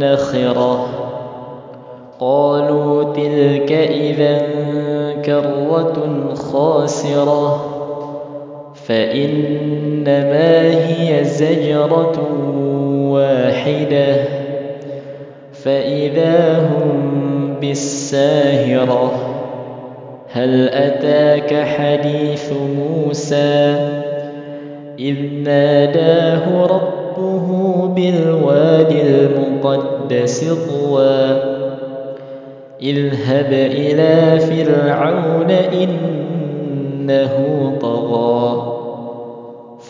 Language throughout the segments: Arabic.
نخرة قالوا تلك إذا كرة خاسرة. فإنما هي زجرة واحدة. فإذا هم بالساهرة هل أتاك حديث موسى؟ إذ ناداه ربه بالواد المقدس طوى. اذهب إلى فرعون إنه طغى.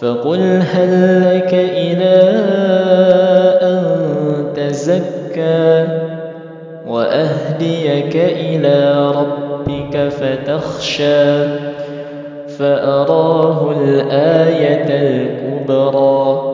فقل هل لك إلى أن تزكى وأهديك إلى ربك فتخشى. فأراه الآية الكبرى.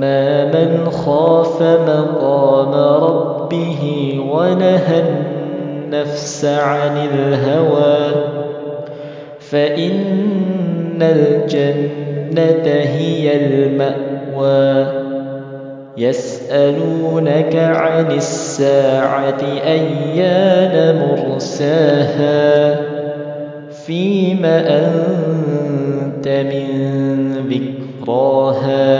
من خاف مقام ربه ونهى النفس عن الهوى فإن الجنة هي المأوى يسألونك عن الساعة أيان مرساها فيم أنت من ذكراها